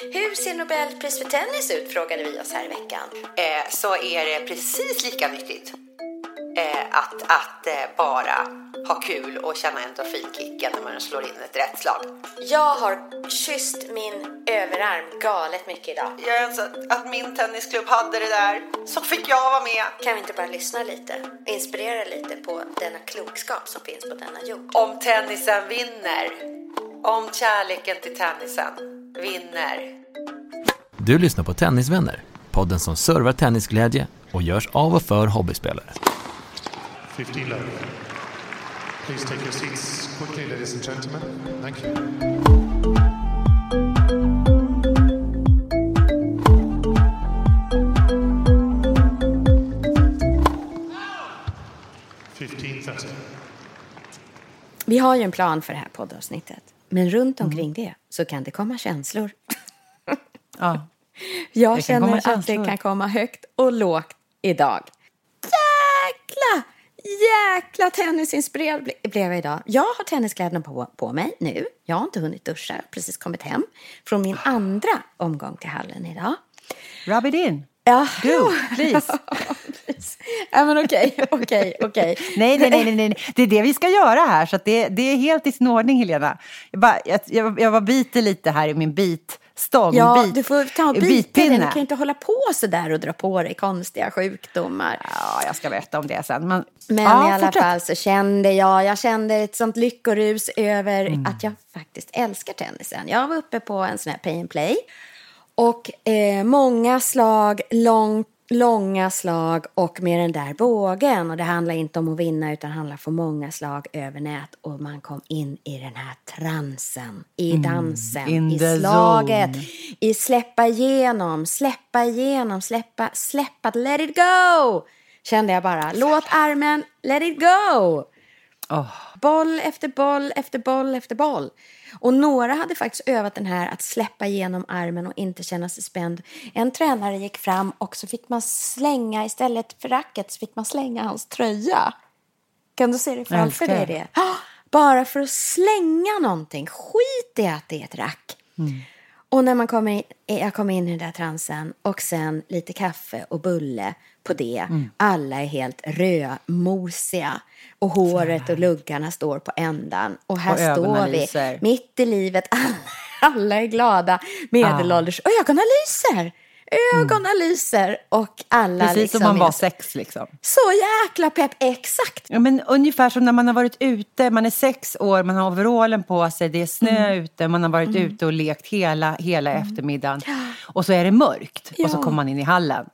Hur ser Nobelpris för tennis ut? frågade vi oss här i veckan. Eh, så är det precis lika nyttigt eh, att, att eh, bara ha kul och känna endorfinkicken när man slår in ett rätt slag. Jag har kysst min överarm galet mycket idag. Jag önskar att min tennisklubb hade det där, så fick jag vara med. Kan vi inte bara lyssna lite? Inspirera lite på denna klokskap som finns på denna jord. Om tennisen vinner, om kärleken till tennisen vinner. Du lyssnar på Tennisvänner, podden som servar tennisglädje och görs av och för hobbyspelare. 15 love. Please take your seats quickly, ladies and gentlemen. Thank you. Vi har ju en plan för det här poddavsnittet. Men runt omkring det så kan det komma känslor. Ja. Jag känner att det kan komma högt och lågt idag. Jäkla, jäkla tennisinspirerad ble- blev jag idag. Jag har tenniskläderna på, på mig nu. Jag har inte hunnit duscha, jag har precis kommit hem från min andra omgång till hallen idag. Rub it in. Ja, Do, please. ja men okej, okej, okej. Nej, nej, nej, nej, nej, det är det vi ska göra här. Så det, det är helt i sin ordning, Helena. Jag, bara, jag, jag, jag bara biter lite här i min bitstång. Ja, bit, du får ta och bita den. Du kan inte hålla på så där och dra på dig konstiga sjukdomar. Ja, jag ska berätta om det sen. Men, Men ja, i alla fortsätt. fall så kände jag, jag kände ett sånt lyckorus över Mm. att jag faktiskt älskar tennisen. Jag var uppe på en sån här pay and play. Och eh, många slag, lång, långa slag och med den där bågen. Och det handlar inte om att vinna utan handlar om många slag över nät. Och man kom in i den här transen, i dansen, Mm. i slaget. zone. I släppa igenom, släppa igenom, släppa, släppa, let it go! Kände jag bara. Låt armen, let it go! Åh, Boll efter boll efter boll efter boll. Och några hade faktiskt övat den här att släppa igenom armen och inte känna sig spänd. En tränare gick fram och så fick man slänga, istället för racket så fick man slänga hans tröja. Kan du se det framför dig det. Bara för att slänga någonting. Skit i att det är ett rack. Och när man kommer in, jag kommer in i den där transen och sen lite kaffe och bulle på det. Alla är helt rödmosiga och håret och luggarna står på ändan. Och här Och står vi lyser. mitt i livet. Alla är glada, medelålders. Och ögonen lyser! Ögonen lyser och alla precis liksom som man var sex liksom. Så jäkla pepp, exakt. Ja, men ungefär som när man har varit ute, man är sex år, man har overallen på sig, det är snö Mm. ute, man har varit ute och lekt hela, hela eftermiddagen. Och så är det mörkt och så Ja. kommer man in i hallen.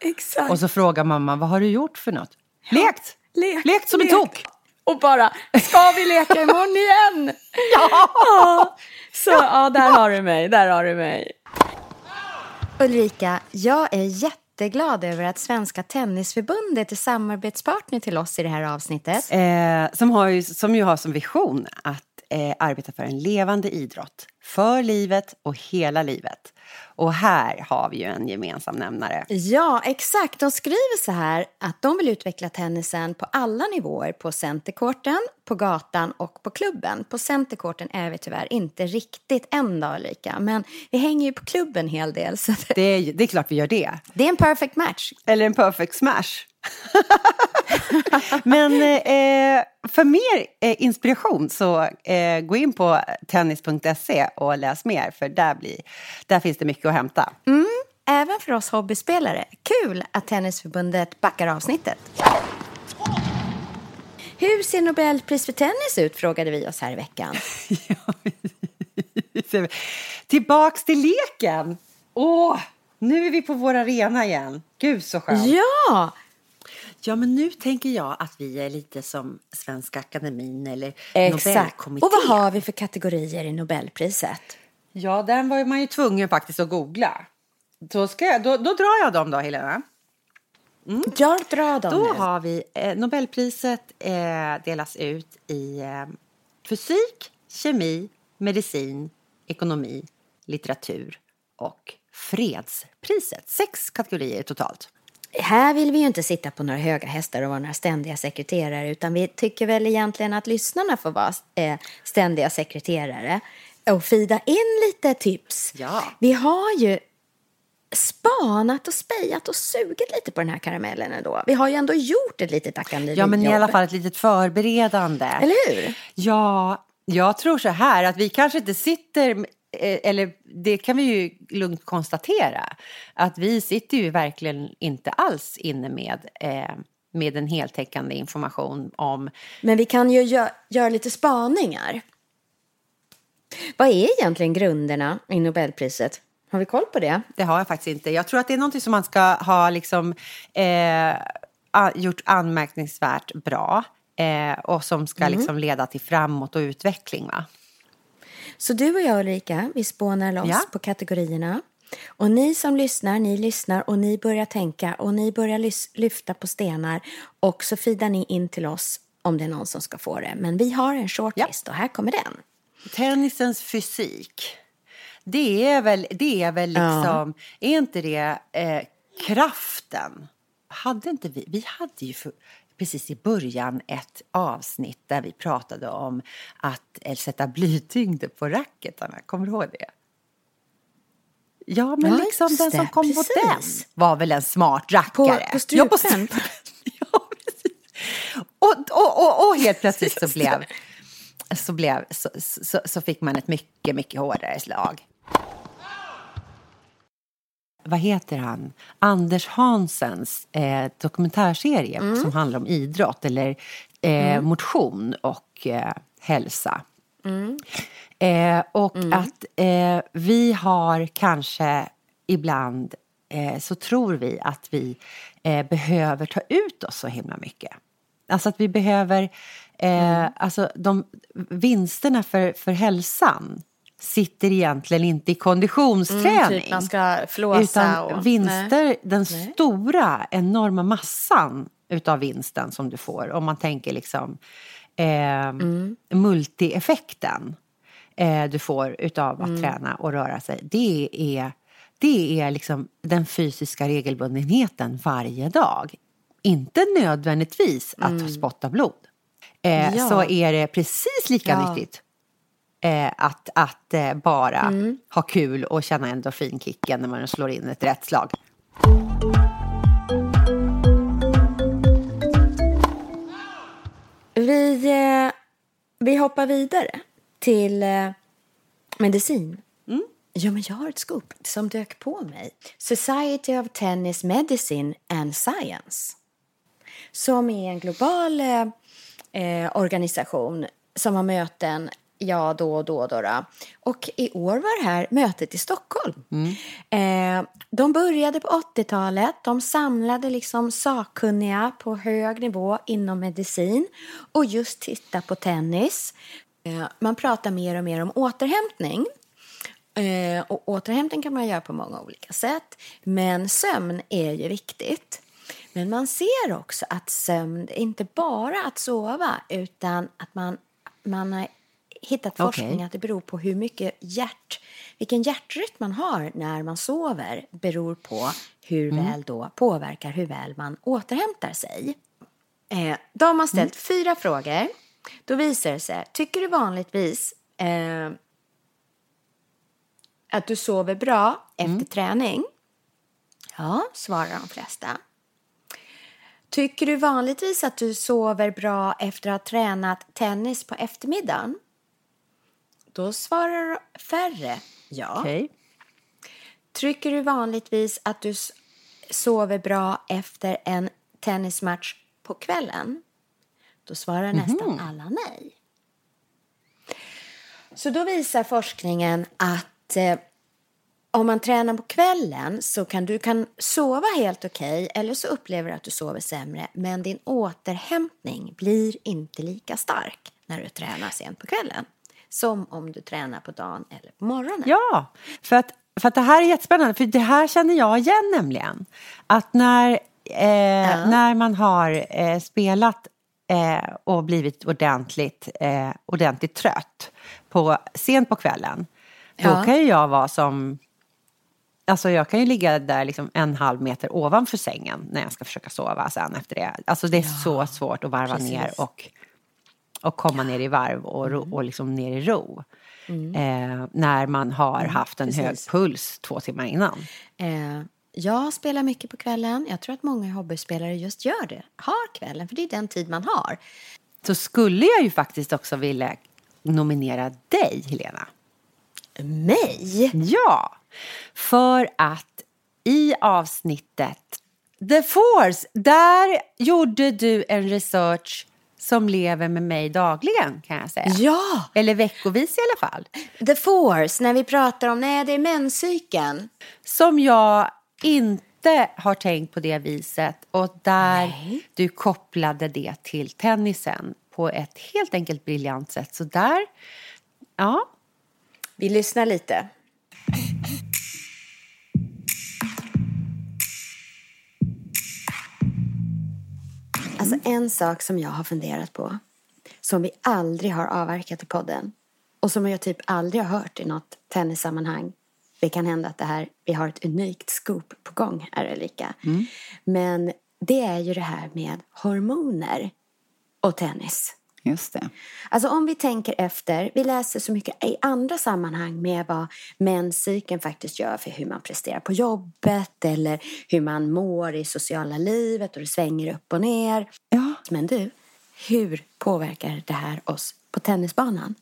Exakt. Och så frågar mamma, vad har du gjort för något? Lekt! Lek, Lekt som en lek. tok! Och bara, ska vi leka imorgon igen? ja! Så ja, där har du mig, där har du mig. Ulrika, jag är jätteglad över att Svenska Tennisförbundet är samarbetspartner till oss i det här avsnittet. Eh, som, har ju, som ju har som vision att eh, arbeta för en levande idrott. För livet och hela livet. Och här har vi ju en gemensam nämnare. Ja, exakt. De skriver så här att de vill utveckla tennisen på alla nivåer. På centerkorten, på gatan och på klubben. På centerkorten är vi tyvärr inte riktigt än då, Ulrika. Men vi hänger ju på klubben en hel del. Så det, Det är, det är klart vi gör det. det är en perfect match. Eller en perfect smash. Men eh, för mer eh, inspiration så eh, gå in på tennis.se och läs mer för där, blir, där finns det mycket att hämta. Även för oss hobbyspelare. Kul att Tennisförbundet backar avsnittet. Hur ser Nobelpris för tennis ut? frågade vi oss här i veckan. Tillbaks till leken! Åh, nu är vi på vår arena igen. Gud så skönt. Ja! Ja, men nu tänker jag att vi är lite som Svenska Akademin eller Exakt. Nobelkommittén. Och vad har vi för kategorier i Nobelpriset? Ja, den var man ju tvungen faktiskt att googla. Då, ska jag, då, då drar jag dem då, Helena. Jag drar dem Då nu. har vi eh, Nobelpriset eh, delas ut i eh, fysik, kemi, medicin, ekonomi, litteratur och fredspriset. Sex kategorier totalt. Här vill vi ju inte sitta på några höga hästar och vara några ständiga sekreterare utan vi tycker väl egentligen att lyssnarna får vara eh, ständiga sekreterare och fida in lite tips. Ja. Vi har ju spanat och spejat och sugit lite på den här karamellen ändå. Vi har ju ändå gjort ett litet akademijobb. Ja, men i alla fall ett litet förberedande. Eller hur? Ja, jag tror så här att vi kanske inte sitter, eller det kan vi ju lugnt konstatera, att vi sitter ju verkligen inte alls inne med, eh, med en heltäckande information om Men vi kan ju gö- göra lite spaningar. Vad är egentligen grunderna i Nobelpriset? Har vi koll på det? Det har jag faktiskt inte. Jag tror att det är någonting som man ska ha liksom, eh, gjort anmärkningsvärt bra eh, och som ska liksom leda till framåt och utveckling. Va? Så du och jag Ulrika, vi spånar loss Ja. på kategorierna. Och ni som lyssnar, ni lyssnar och ni börjar tänka och ni börjar lyfta på stenar och så fidar ni in till oss om det är någon som ska få det. Men vi har en shortlist och här kommer den. Tennisens fysik. Det är väl, det är väl liksom, är inte det eh, kraften? Hade inte vi, vi hade ju för, precis i början ett avsnitt där vi pratade om att eh, sätta blytyngder på racketarna. Kommer du ihåg det? Ja, men Ja, liksom den som kom på den precis. var väl en smart rackare. på Ja, på strupen. strupen. ja, precis. Och, och, och, och helt plötsligt så blev, så, blev, så, så, så fick man ett mycket, mycket hårdare slag. Vad heter han? Anders Hansens eh, dokumentärserie som handlar om idrott eller eh, motion och eh, hälsa. Eh, och att eh, vi har kanske ibland eh, så tror vi att vi eh, behöver ta ut oss så himla mycket. Alltså att vi behöver, eh, alltså de vinsterna för, för hälsan sitter egentligen inte i konditionsträning. typ man ska flåsa utan och- vinster, den stora enorma massan utav vinsten som du får om man tänker liksom eh, multieffekten eh, du får utav att träna och röra sig. Det är, det är liksom den fysiska regelbundenheten varje dag. Inte nödvändigtvis att spotta blod. Eh, Ja. Så är det precis lika Ja. nyttigt eh, att, att eh, bara Mm. ha kul och känna endorfinkicken när man slår in ett rätt slag. Vi, eh, vi hoppar vidare till eh, medicin. Ja, men jag har ett scoop som dök på mig. Society of Tennis Medicine and Science. Som är en global eh, eh, organisation som har möten ja, då och då, då, då. Och i år var det här mötet i Stockholm. Eh, de började på 80-talet. De samlade liksom sakkunniga på hög nivå inom medicin och just titta på tennis. Eh, man pratar mer och mer om återhämtning. Eh, och återhämtning kan man göra på många olika sätt. Men sömn är ju viktigt. Men man ser också att sömn inte bara att sova utan att man, man hittat forskning att det beror på hur mycket hjärt, vilken hjärtrytm man har när man sover beror på hur väl då påverkar hur väl man återhämtar sig. Eh, de har ställt fyra frågor. Då visar det sig, tycker du vanligtvis eh, att du sover bra efter träning? Ja, svarar de flesta. Tycker du vanligtvis att du sover bra efter att ha tränat tennis på eftermiddagen? Då svarar färre ja. Okej. Tycker du vanligtvis att du sover bra efter en tennismatch på kvällen? Då svarar nästan alla nej. Så då visar forskningen att eh, om man tränar på kvällen så kan du kan sova helt okej eller så upplever du att du sover sämre men din återhämtning blir inte lika stark när du tränar sent på kvällen som om du tränar på dagen eller på morgonen. Ja, för att, för att det här är jättespännande, för det här känner jag igen nämligen. Att när, eh, ja. när man har eh, spelat eh, och blivit ordentligt, eh, ordentligt trött på, sent på kvällen, då ja. kan ju jag vara som Alltså jag kan ju ligga där liksom en halv meter ovanför sängen när jag ska försöka sova sen efter det. Alltså det är ja, så svårt att varva precis. ner och, och komma ner i varv och, mm. och liksom ner i ro. Mm. Eh, när man har mm, haft en precis. hög puls två timmar innan. Eh, jag spelar mycket på kvällen. Jag tror att många hobbyspelare just gör det. Har kvällen, för det är den tid man har. Så skulle jag ju faktiskt också vilja nominera dig, Helena. Mig? Ja, för att i avsnittet The Force, där gjorde du en research som lever med mig dagligen kan jag säga. Ja! Eller veckovis i alla fall. The Force, när vi pratar om, nej det är menscykeln. Som jag inte har tänkt på det viset och där nej. du kopplade det till tennisen på ett helt enkelt briljant sätt. Så där, ja. Vi lyssnar lite. Alltså en sak som jag har funderat på, som vi aldrig har avverkat i podden och som jag typ aldrig har hört i något tennissammanhang. Det kan hända att det här, vi har ett unikt scoop på gång här Erika. Mm. Men det är ju det här med hormoner och tennis. Just det. Alltså om vi tänker efter, vi läser så mycket i andra sammanhang med vad menscykeln faktiskt gör för hur man presterar på jobbet eller hur man mår i sociala livet och det svänger upp och ner. Ja. Men du, hur påverkar det här oss på tennisbanan?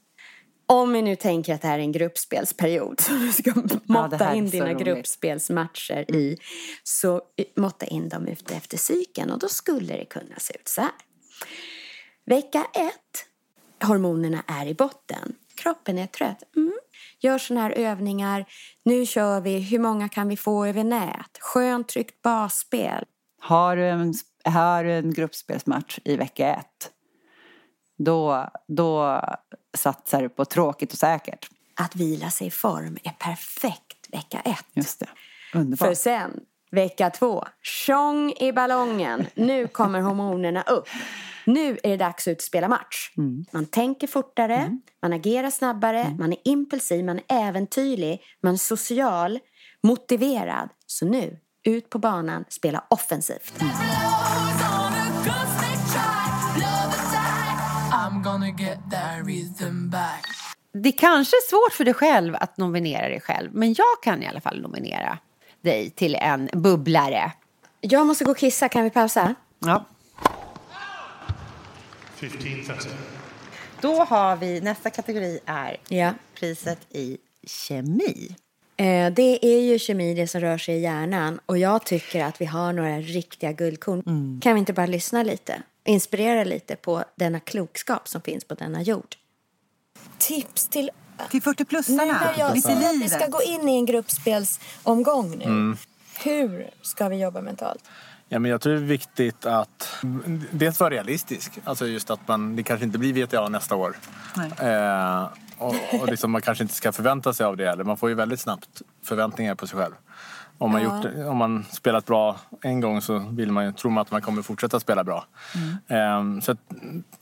Om vi nu tänker att det här är en gruppspelsperiod som du ska måtta ja, in dina roligt. gruppspelsmatcher i. Så måtta in dem efter cykeln och då skulle det kunna se ut så här. Vecka ett, hormonerna är i botten. Kroppen är trött. Mm. Gör sådana här övningar. Nu kör vi. Hur många kan vi få över nät? Skönt tryggt basspel. Har du en, har du en gruppspelsmatch i vecka ett, då, då satsar du på tråkigt och säkert. Att vila sig i form är perfekt vecka ett. Just det. Underbart. För sen, vecka två, tjong i ballongen. Nu kommer hormonerna upp. Nu är det dags att utspela match. Mm. Man tänker fortare, mm. man agerar snabbare, mm. man är impulsiv, man är äventyrlig, man är social, motiverad. Så nu, ut på banan, spela offensivt. Mm. Det kanske är svårt för dig själv att nominera dig själv, men jag kan i alla fall nominera dig till en bubblare. Jag måste gå och kissa, kan vi pausa? Ja. 1530. Då har vi, nästa kategori är ja. priset i kemi. Eh, det är ju kemi, det som rör sig i hjärnan. Och jag tycker att vi har några riktiga guldkorn. Mm. Kan vi inte bara lyssna lite? Inspirera lite på denna klokskap som finns på denna jord. Tips till... Till 40-plussarna, mitt i livet. Vi ska gå in i en gruppspelsomgång nu. Mm. Hur ska vi jobba mentalt? Ja, men jag tror det är viktigt att dels vara realistisk. Alltså just att man, det kanske inte blir VTA nästa år. Eh, och, och liksom man kanske inte ska förvänta sig av det heller. Man får ju väldigt snabbt förväntningar på sig själv. Om man, ja. gjort, om man spelat bra en gång så vill man, tror man att man kommer fortsätta spela bra. Mm. Eh, så att,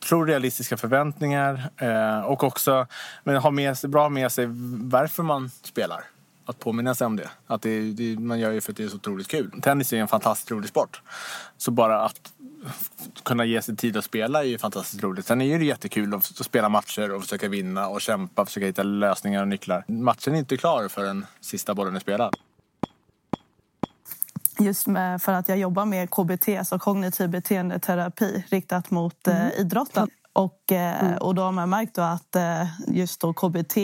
tror realistiska förväntningar eh, och också men ha med sig, bra med sig varför man spelar att påminna sig om det. Att det, det, man gör ju för att det är så otroligt kul. Tennis är en fantastiskt rolig sport. Så bara att kunna ge sig tid att spela är ju fantastiskt roligt. Sen är det jättekul att spela matcher och försöka vinna och kämpa, försöka hitta lösningar och nycklar. Matchen är inte klar förrän sista bollen är spelad. Just med, för att jag jobbar med KBT, alltså kognitiv beteendeterapi riktat mot eh, mm. eh, idrotten. Och, eh, mm. och då har man märkt att eh, just då KBT,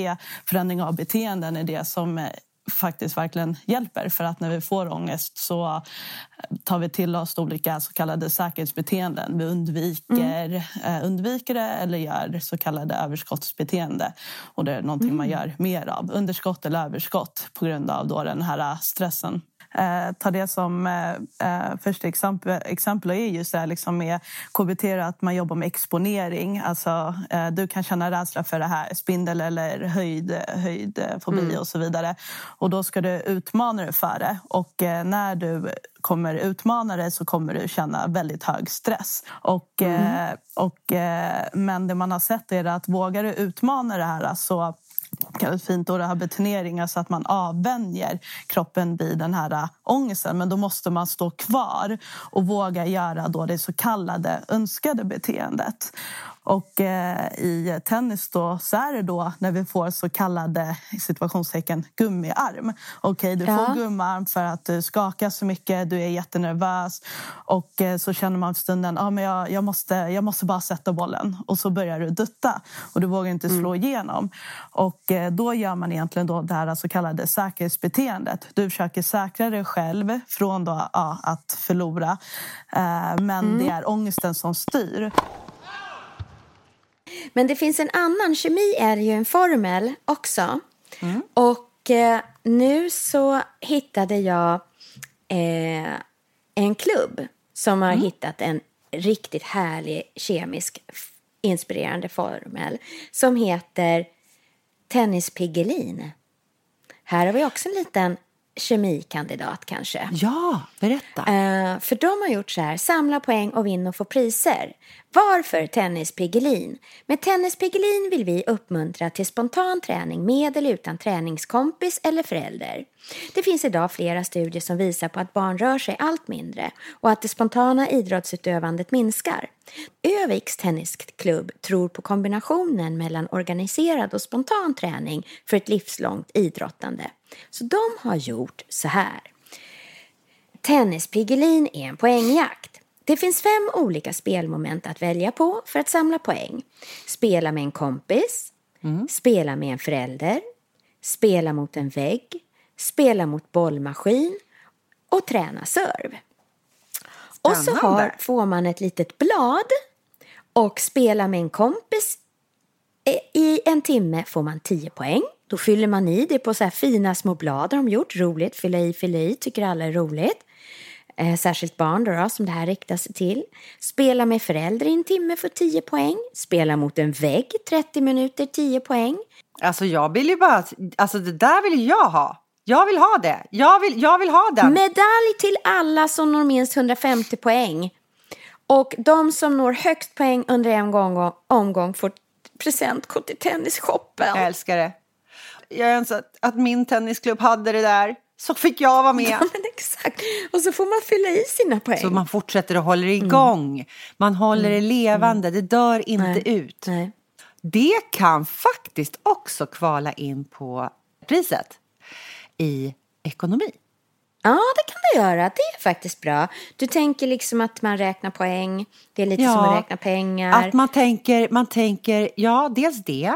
förändring av beteenden, är det som faktiskt verkligen hjälper. För att när vi får ångest så tar vi till oss olika så kallade säkerhetsbeteenden. Vi undviker, mm. eh, undviker det eller gör så kallade överskottsbeteende. Och det är någonting mm. man gör mer av. Underskott eller överskott på grund av då den här stressen. Eh, ta det som eh, eh, första exempel, exempel är just det liksom med KBT, att man jobbar med exponering. Alltså, eh, du kan känna rädsla för det här, spindel eller höjd, höjdfobi mm. och så vidare. Och då ska du utmana dig för det. Och eh, när du kommer utmana dig så kommer du känna väldigt hög stress. Och, mm. Eh, och, men det man har sett är att vågar du utmana det här så kallas fint då rehabilitering, alltså att man avvänjer kroppen vid den här ångesten. Men då måste man stå kvar och våga göra då det så kallade önskade beteendet. Och eh, i tennis då, så är det då när vi får så kallade situationstecken gummiarm. Okej, okay, du ja. får gummiarm för att du skakar så mycket, du är jättenervös och eh, så känner man stunden ah, men jag, jag, måste, jag måste bara sätta bollen och så börjar du dutta och du vågar inte slå mm. igenom. Och eh, då gör man egentligen då det här så kallade säkerhetsbeteendet. Du försöker säkra dig själv från då, ja, att förlora men mm. det är ångesten som styr. Men det finns en annan, kemi är ju en formel också. Mm. Och eh, nu så hittade jag eh, en klubb som har mm. hittat en riktigt härlig kemisk inspirerande formel som heter tennispiggelin. Här har vi också en liten kemikandidat kanske. Ja, berätta. Uh, för de har gjort så här, samla poäng och vinn och få priser. Varför Tennis Piggelin? Med Tennis Piggelin vill vi uppmuntra till spontan träning med eller utan träningskompis eller förälder. Det finns idag flera studier som visar på att barn rör sig allt mindre och att det spontana idrottsutövandet minskar. Öviks tennisklubb tror på kombinationen mellan organiserad och spontan träning för ett livslångt idrottande. Så de har gjort så här. Tennispiggelin är en poängjakt. Det finns fem olika spelmoment att välja på för att samla poäng. Spela med en kompis, mm. spela med en förälder, spela mot en vägg, spela mot bollmaskin och träna serv. Och så har, får man ett litet blad och spela med en kompis i en timme får man 10 poäng. Då fyller man i det på så här fina små blad har de gjort. Roligt, fylla i, fylla i, tycker alla är roligt. Eh, särskilt barn då, då, som det här riktar sig till. Spela med förälder i en timme för 10 poäng. Spela mot en vägg 30 minuter 10 poäng. Alltså jag vill ju bara, alltså det där vill jag ha. Jag vill ha det. Jag vill, jag vill ha den. Medalj till alla som når minst 150 poäng. Och de som når högst poäng under en gång, omgång får presentkort till tennisshoppen. Jag älskar det. Jag önskar att, att min tennisklubb hade det där. Så fick jag vara med. Ja, men exakt. Och så får man fylla i sina poäng. Så man fortsätter och håller igång. Mm. Man håller mm. det levande. Det dör inte Nej. ut. Nej. Det kan faktiskt också kvala in på priset i ekonomi. Ja, det kan det göra. Det är faktiskt bra. Du tänker liksom att man räknar poäng. Det är lite ja, som att räkna pengar. Att man tänker, man tänker, ja, dels det.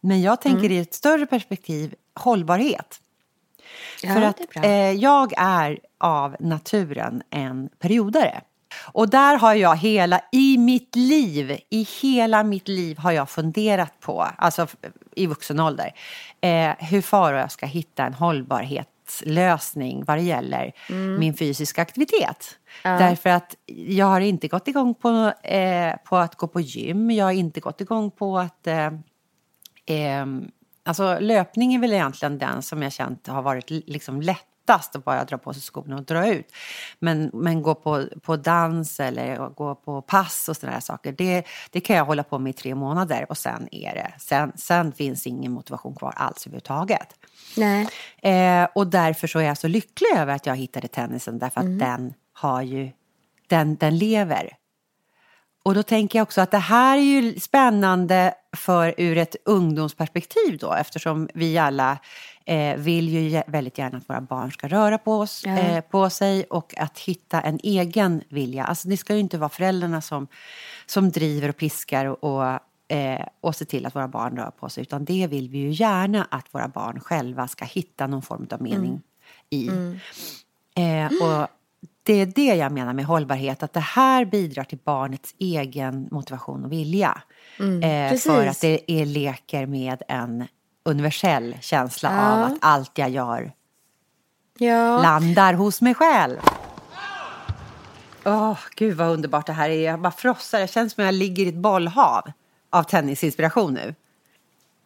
Men jag tänker mm. i ett större perspektiv hållbarhet. Ja, För att eh, jag är av naturen en periodare. Och där har jag hela, i mitt liv, i hela mitt liv har jag funderat på, alltså i vuxen ålder, eh, hur far jag ska hitta en hållbarhetslösning vad det gäller mm. min fysiska aktivitet. Ja. Därför att jag har inte gått igång på, eh, på att gå på gym, jag har inte gått igång på att eh, eh, Alltså löpning är väl egentligen den som jag känt har varit liksom lättast att bara dra på sig skorna och dra ut. Men, men gå på, på dans eller gå på pass och sådana här saker, det, det kan jag hålla på med i tre månader och sen är det, sen, sen finns ingen motivation kvar alls överhuvudtaget. Nej. Eh, och därför så är jag så lycklig över att jag hittade tennisen därför att mm. den har ju, den, den lever. Och då tänker jag också att det här är ju spännande för ur ett ungdomsperspektiv då eftersom vi alla eh, vill ju väldigt gärna att våra barn ska röra på, oss, ja. eh, på sig och att hitta en egen vilja. Alltså det ska ju inte vara föräldrarna som, som driver och piskar och, och eh, och se till att våra barn rör på sig. Utan det vill vi ju gärna att våra barn själva ska hitta någon form av mening i. Eh, och det är det jag menar med hållbarhet, att det här bidrar till barnets egen motivation och vilja. eh, för att det är leker med en universell känsla Ja. av att allt jag gör Ja. landar hos mig själv. Åh, gud vad underbart det här är. Jag bara frossar. Jag känner som att jag ligger i ett bollhav av tennisinspiration nu.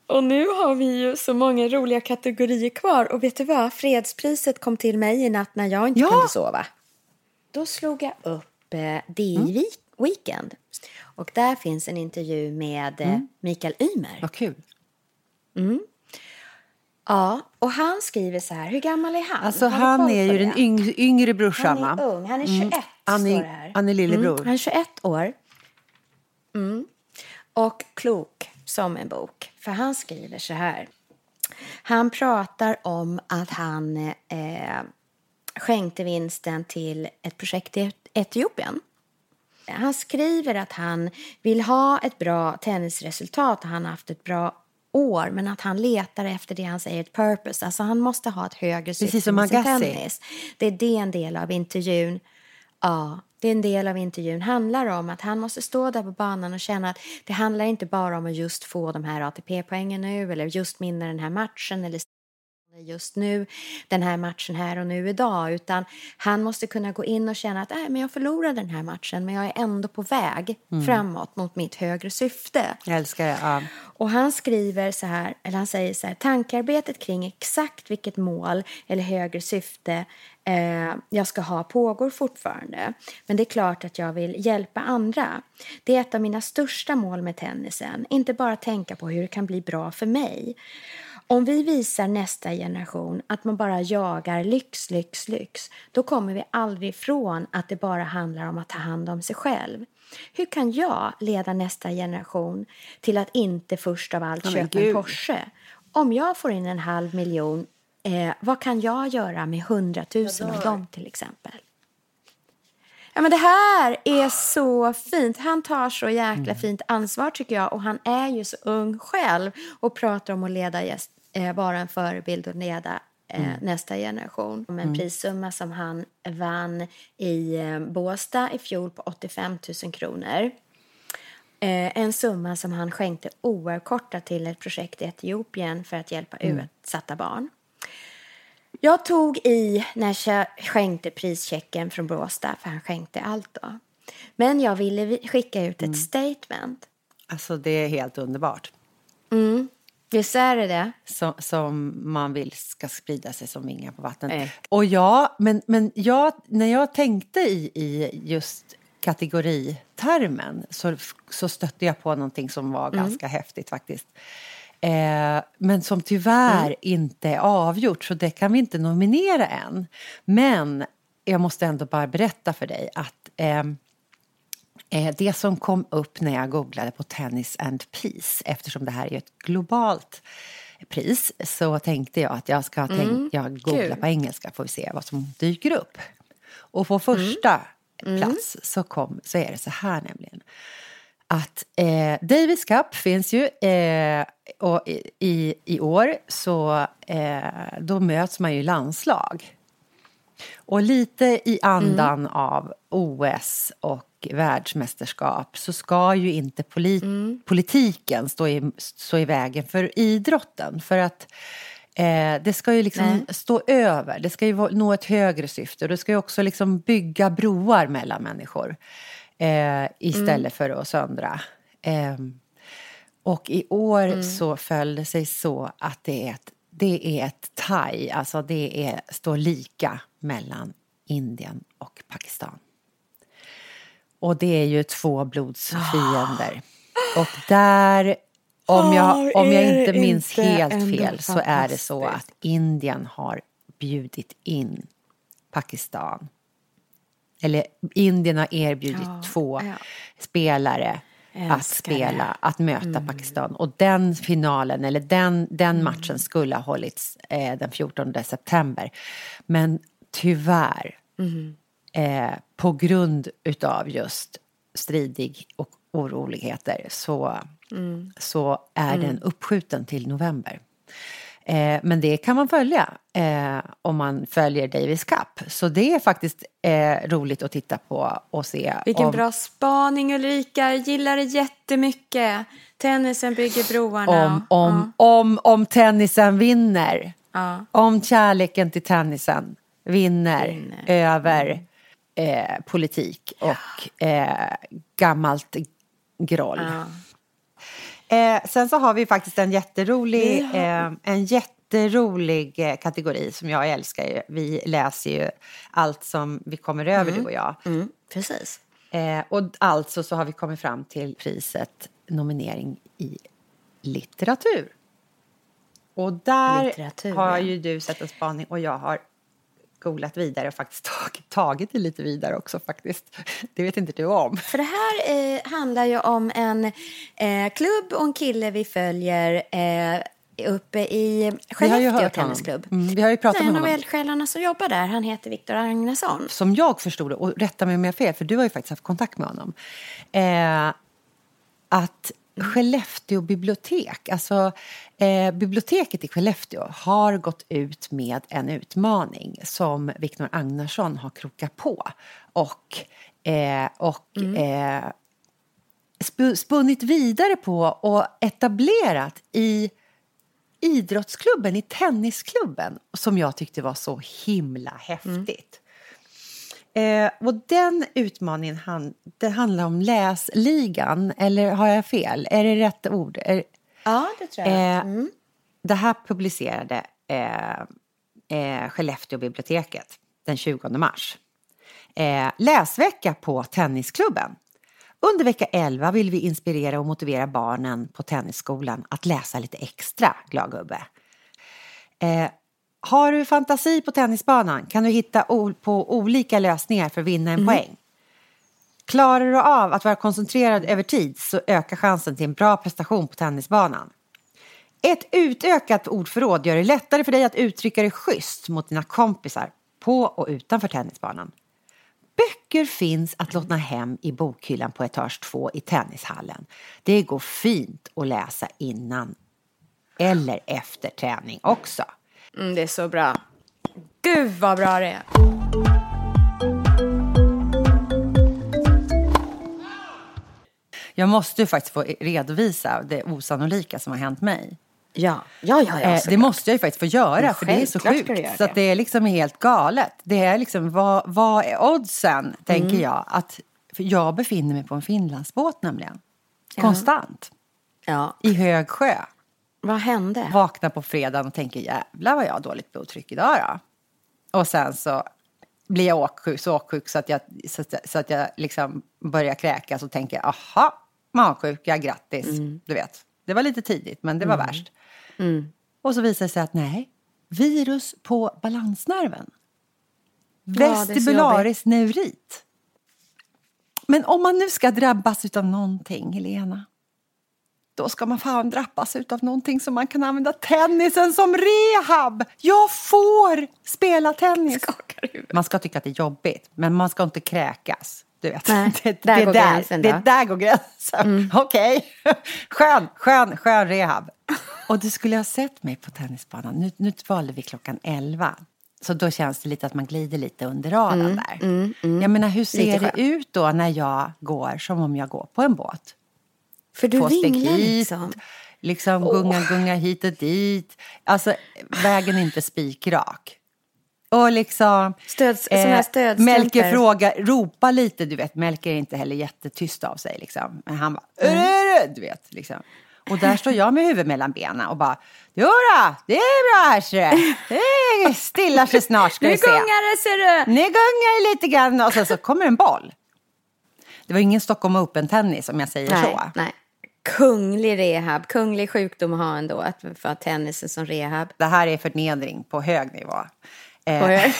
Och nu har vi ju så många roliga kategorier kvar. Och vet du vad? Fredspriset kom till mig i natt när jag inte Ja. kunde sova. Då slog jag upp eh, DI Mm. Week- Weekend. Och där finns en intervju med eh, Mm. Mikael Ymer. Vad kul. Ja, och han skriver så här. Hur gammal är han? Alltså han koll är ju den yng, yngre brorsan Han är ung. Han är 21 Han står är, här. han är lillebror. Mm, han är 21 år. Mm. Och klok som en bok. För han skriver så här. Han pratar om att han eh, skänkte vinsten till ett projekt i Etiopien. Han skriver att han vill ha ett bra tennisresultat och han har haft ett bra år men att han letar efter det han säger ett purpose. Alltså han måste ha ett högre syfte Precis som med sin tennis. Det är det en del av intervjun Ja, det är en del av intervjun handlar om att han måste stå där på banan och känna att det handlar inte bara om att just få de här ATP-poängen nu eller just vinna den här matchen eller just nu, den här matchen här och nu idag, utan han måste kunna gå in och känna att äh, men jag förlorade den här matchen men jag är ändå på väg framåt mot mitt högre syfte. Jag älskar det. Ja. Och han skriver så här, eller han säger så här, tankearbetet kring exakt vilket mål eller högre syfte eh, jag ska ha pågår fortfarande. Men det är klart att jag vill hjälpa andra. Det är ett av mina största mål med tennisen. Inte bara tänka på hur det kan bli bra för mig. Om vi visar nästa generation att man bara jagar lyx, lyx, lyx, då kommer vi aldrig ifrån att det bara handlar om att ta hand om sig själv. Hur kan jag leda nästa generation till att inte först av allt men köpa en. Porsche? Om jag får in en halv miljon, eh, vad kan jag göra med hundratusen av dem till exempel? Ja, men det här är så fint. Han tar så jäkla fint ansvar tycker jag. Och han är ju så ung själv och pratar om att leda gäst, vara en förebild och leda eh, nästa generation. Om en prissumma som han vann i eh, Båstad i fjol på 85 000 kronor. Eh, en summa som han skänkte oavkortat till ett projekt i Etiopien för att hjälpa utsatta barn. Jag tog i när jag skänkte prischecken från Båstad, för han skänkte allt då. Men jag ville vi- skicka ut ett statement. Alltså det är helt underbart. Visst är det det? Som, som man vill ska sprida sig som vingar på vattnet. Eh. Och ja, men, men jag, när jag tänkte i, i just kategoritermen så, så stötte jag på någonting som var ganska häftigt faktiskt. Eh, men som tyvärr inte är avgjort, så det kan vi inte nominera än. Men jag måste ändå bara berätta för dig att Eh, det som kom upp när jag googlade på Tennis and Peace, eftersom det här är ett globalt pris, så tänkte jag att jag ska tänk, jag googla på engelska får vi se vad som dyker upp. Och på första plats så, kom, så är det så här nämligen. Att eh, Davis Cup finns ju eh, och i, i, år så eh, då möts man ju landslag. Och lite i andan av OS och världsmästerskap så ska ju inte poli- politiken stå i, stå i vägen för idrotten. För att eh, det ska ju liksom Nej. stå över, det ska ju nå ett högre syfte. Och det ska ju också liksom bygga broar mellan människor eh, istället för att söndra. Ehm, och i år så föll det sig så att det är ett, det är ett thai, alltså det är, står lika mellan Indien och Pakistan. Och det är ju två blodsfiender. Och där, om jag, om jag inte minns helt fel, så är det så att Indien har bjudit in Pakistan. Eller Indien har erbjudit Ja, två ja. spelare att Älskar det. Mm. spela, att möta Pakistan. Och den finalen, eller den, den matchen skulle ha hållits eh, den 14 september. Men tyvärr, Mm. Eh, på grund utav just stridig och oroligheter så så är den uppskjuten till november. Eh, men det kan man följa eh, om man följer Davis Cup. Så det är faktiskt eh, roligt att titta på och se. Vilken om, bra spaning Ulrika, Jag gillar det jättemycket. Tennisen bygger broarna. om, om, om, om tennisen vinner. Ja. Om kärleken till tennisen vinner, över eh, politik och eh, gammalt groll. Eh, sen så har vi faktiskt en jätterolig, eh, en jätterolig eh, kategori som jag älskar. ju. Vi läser ju allt som vi kommer över, du och jag. Mm, precis. Eh, och alltså så har vi kommit fram till priset nominering i litteratur. Och där Litteratur, har ju du sett en spaning och jag har googlat vidare och faktiskt tagit, tagit det lite vidare också faktiskt. Det vet inte du om. För det här eh, handlar ju om en eh, klubb och en kille vi följer eh, uppe i Skellefteå. Tennisklubb. Mm, vi har ju pratat med en av honom. eldsjälarna som jobbar där. Han heter Viktor Agnesson. Som jag förstod det, och rätta mig om jag har fel, för du har ju faktiskt haft kontakt med honom. Eh, att Skellefteå bibliotek, alltså eh, biblioteket i Skellefteå har gått ut med en utmaning som Viktor Agnarsson har krokat på och, eh, och eh, sp- spunnit vidare på och etablerat i idrottsklubben, i tennisklubben som jag tyckte var så himla häftigt. Eh, och den utmaningen han, det handlar om läsligan, eller har jag fel? Är det rätt ord? Är, Ja, det tror jag. Eh, Det här publicerade eh, eh, Skellefteå biblioteket den 20 mars. Eh, läsvecka på Tennisklubben. Under vecka 11 vill vi inspirera och motivera barnen på Tennisskolan att läsa lite extra, glad gubbe. Har du fantasi på tennisbanan kan du hitta på olika lösningar för att vinna en poäng. Klarar du av att vara koncentrerad över tid så ökar chansen till en bra prestation på tennisbanan. Ett utökat ordförråd gör det lättare för dig att uttrycka dig schysst mot dina kompisar på och utanför tennisbanan. Böcker finns att låna hem i bokhyllan på etage 2 i tennishallen. Det går fint att läsa innan eller efter träning också. Mm, det är så bra. Gud vad bra det är. Jag måste ju faktiskt få redovisa det osannolika som har hänt mig. Ja, ja, ja. ja Eh, det måste jag ju faktiskt få göra Ja, för det är så sjukt. Så det. är liksom helt galet. Det är liksom, vad, vad är oddsen, tänker Mm. jag. Att, jag befinner mig på en Finlandsbåt nämligen. Konstant. Ja. I hög sjö. Vad hände? Vaknar på fredagen och tänker jävlar vad jag har dåligt blodtryck idag då. Och sen så blir jag åksjuk, så åksjuk så att jag, så så att jag liksom börjar kräkas och tänker aha, magsjuka, grattis. Mm. Du vet, det var lite tidigt men det var värst. Och så visar det sig att nej, virus på balansnerven. Vestibularis neurit. Men om man nu ska drabbas av någonting, Helena, då ska man fan drabbas av någonting som man kan använda tennisen som rehab. Jag får spela tennis. Man ska tycka att det är jobbigt, men man ska inte kräkas. Du vet. Nej, det, där det går där, gränsen Det där går gränsen. Okej. Skön, skön, skön rehab. Och du skulle ha sett mig på tennisbanan. Nu, nu valde vi klockan 11. Så då känns det lite att man glider lite under radarn där. Jag menar, hur ser det ut då när jag går som om jag går på en båt? För du vinglar hit, liksom. liksom gunga, gunga hit och dit. Alltså, vägen är inte spikrak. Och liksom... eh, Stöd- såna här stödstrumpor. Melker frågar, ropa lite, du vet. Melker är inte heller jättetyst av sig liksom. Men han bara, mm. du vet liksom. Och där står jag med huvudet mellan benen och bara, Jodå, det är bra här du. Det stillar sig snart ska Nu vi se. gungar det ser du. Ni gungar lite grann och sen så kommer en boll. Det var ingen Stockholm Open-tennis om jag säger Nej, så. nej. Kunglig rehab, kunglig sjukdom att ha ändå, att få tennisen som rehab. Det här är förnedring på hög nivå. Eh, Får jag-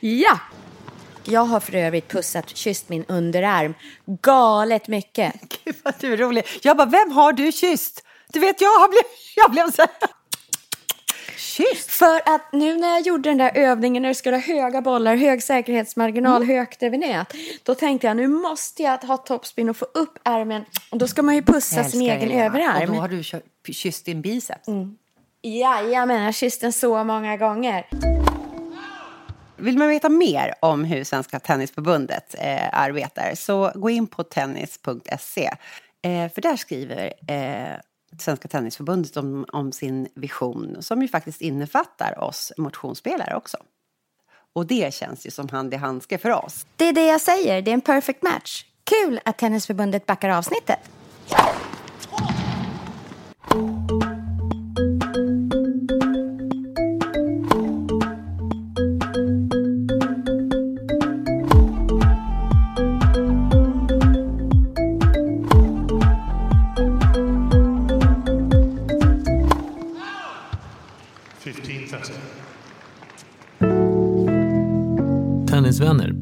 ja! Jag har för övrigt pussat, kysst min underarm galet mycket. Gud vad du är rolig. Jag bara, vem har du kysst? Du vet, jag har blivit, jag blev så här. Schysst! För att nu när jag gjorde den där övningen när du ska ha höga bollar, hög säkerhetsmarginal, Mm. högt över nät. Då tänkte jag nu måste jag ha topspin och få upp ärmen. Och då ska man ju pussa sin egen Helena. överarm. Och då har du kysst din biceps. Jajamän, jag har kysst den så många gånger. Vill man veta mer om hur Svenska Tennisförbundet eh, arbetar så gå in på tennis.se. Eh, för där skriver eh, Svenska Tennisförbundet om, om sin vision som ju faktiskt innefattar oss motionsspelare också. Och det känns ju som hand i handske för oss. Det är det jag säger, det är en perfect match. Kul att Tennisförbundet backar avsnittet.